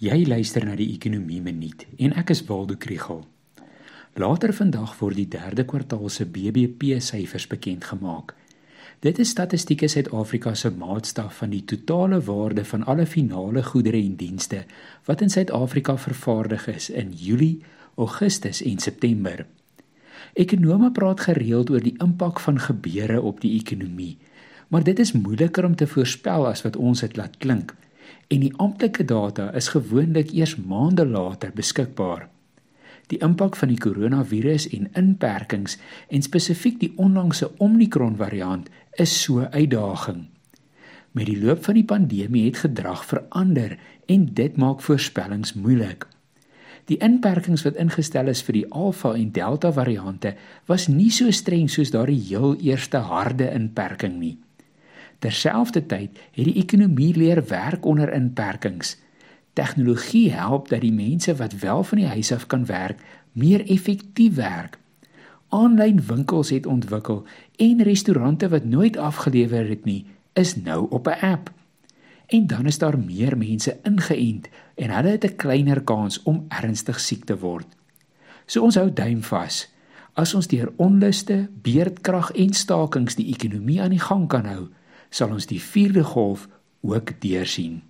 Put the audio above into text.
Jy luister na die Ekonomie Minuut en ek is Waldo Krugel. Later vandag word die derde kwartaal se BBP syfers bekend gemaak. Dit is statistieke Suid-Afrika se maatstaf van die totale waarde van alle finale goedere en dienste wat in Suid-Afrika vervaardig is in Julie, Augustus en September. Ekonome praat gereeld oor die impak van gebeure op die ekonomie, maar dit is moeiliker om te voorspel as wat ons dit laat klink en die amptelike data is gewoonlik eers maande later beskikbaar. Die impak van die koronavirus en inperkings en spesifiek die onlangse Omicron variant is so 'n uitdaging. Met die loop van die pandemie het gedrag verander en dit maak voorspellings moeilik. Die inperkings wat ingestel is vir die Alpha en Delta variante was nie so streng soos daardie heel eerste harde inperking nie. Terselfdertyd het die ekonomie leer werk onder inperkings. Tegnologie help dat die mense wat wel van die huis af kan werk, meer effektief werk. Aanlyn winkels het ontwikkel en restaurante wat nooit afgelewer het nie, is nou op 'n app. En dan is daar meer mense ingeënt en hulle het 'n kleiner kans om ernstig siek te word. So ons hou duim vas. As ons deur onluste, beerdkrag en stakings die ekonomie aan die gang kan hou, sal ons die vierde golf ook deursien.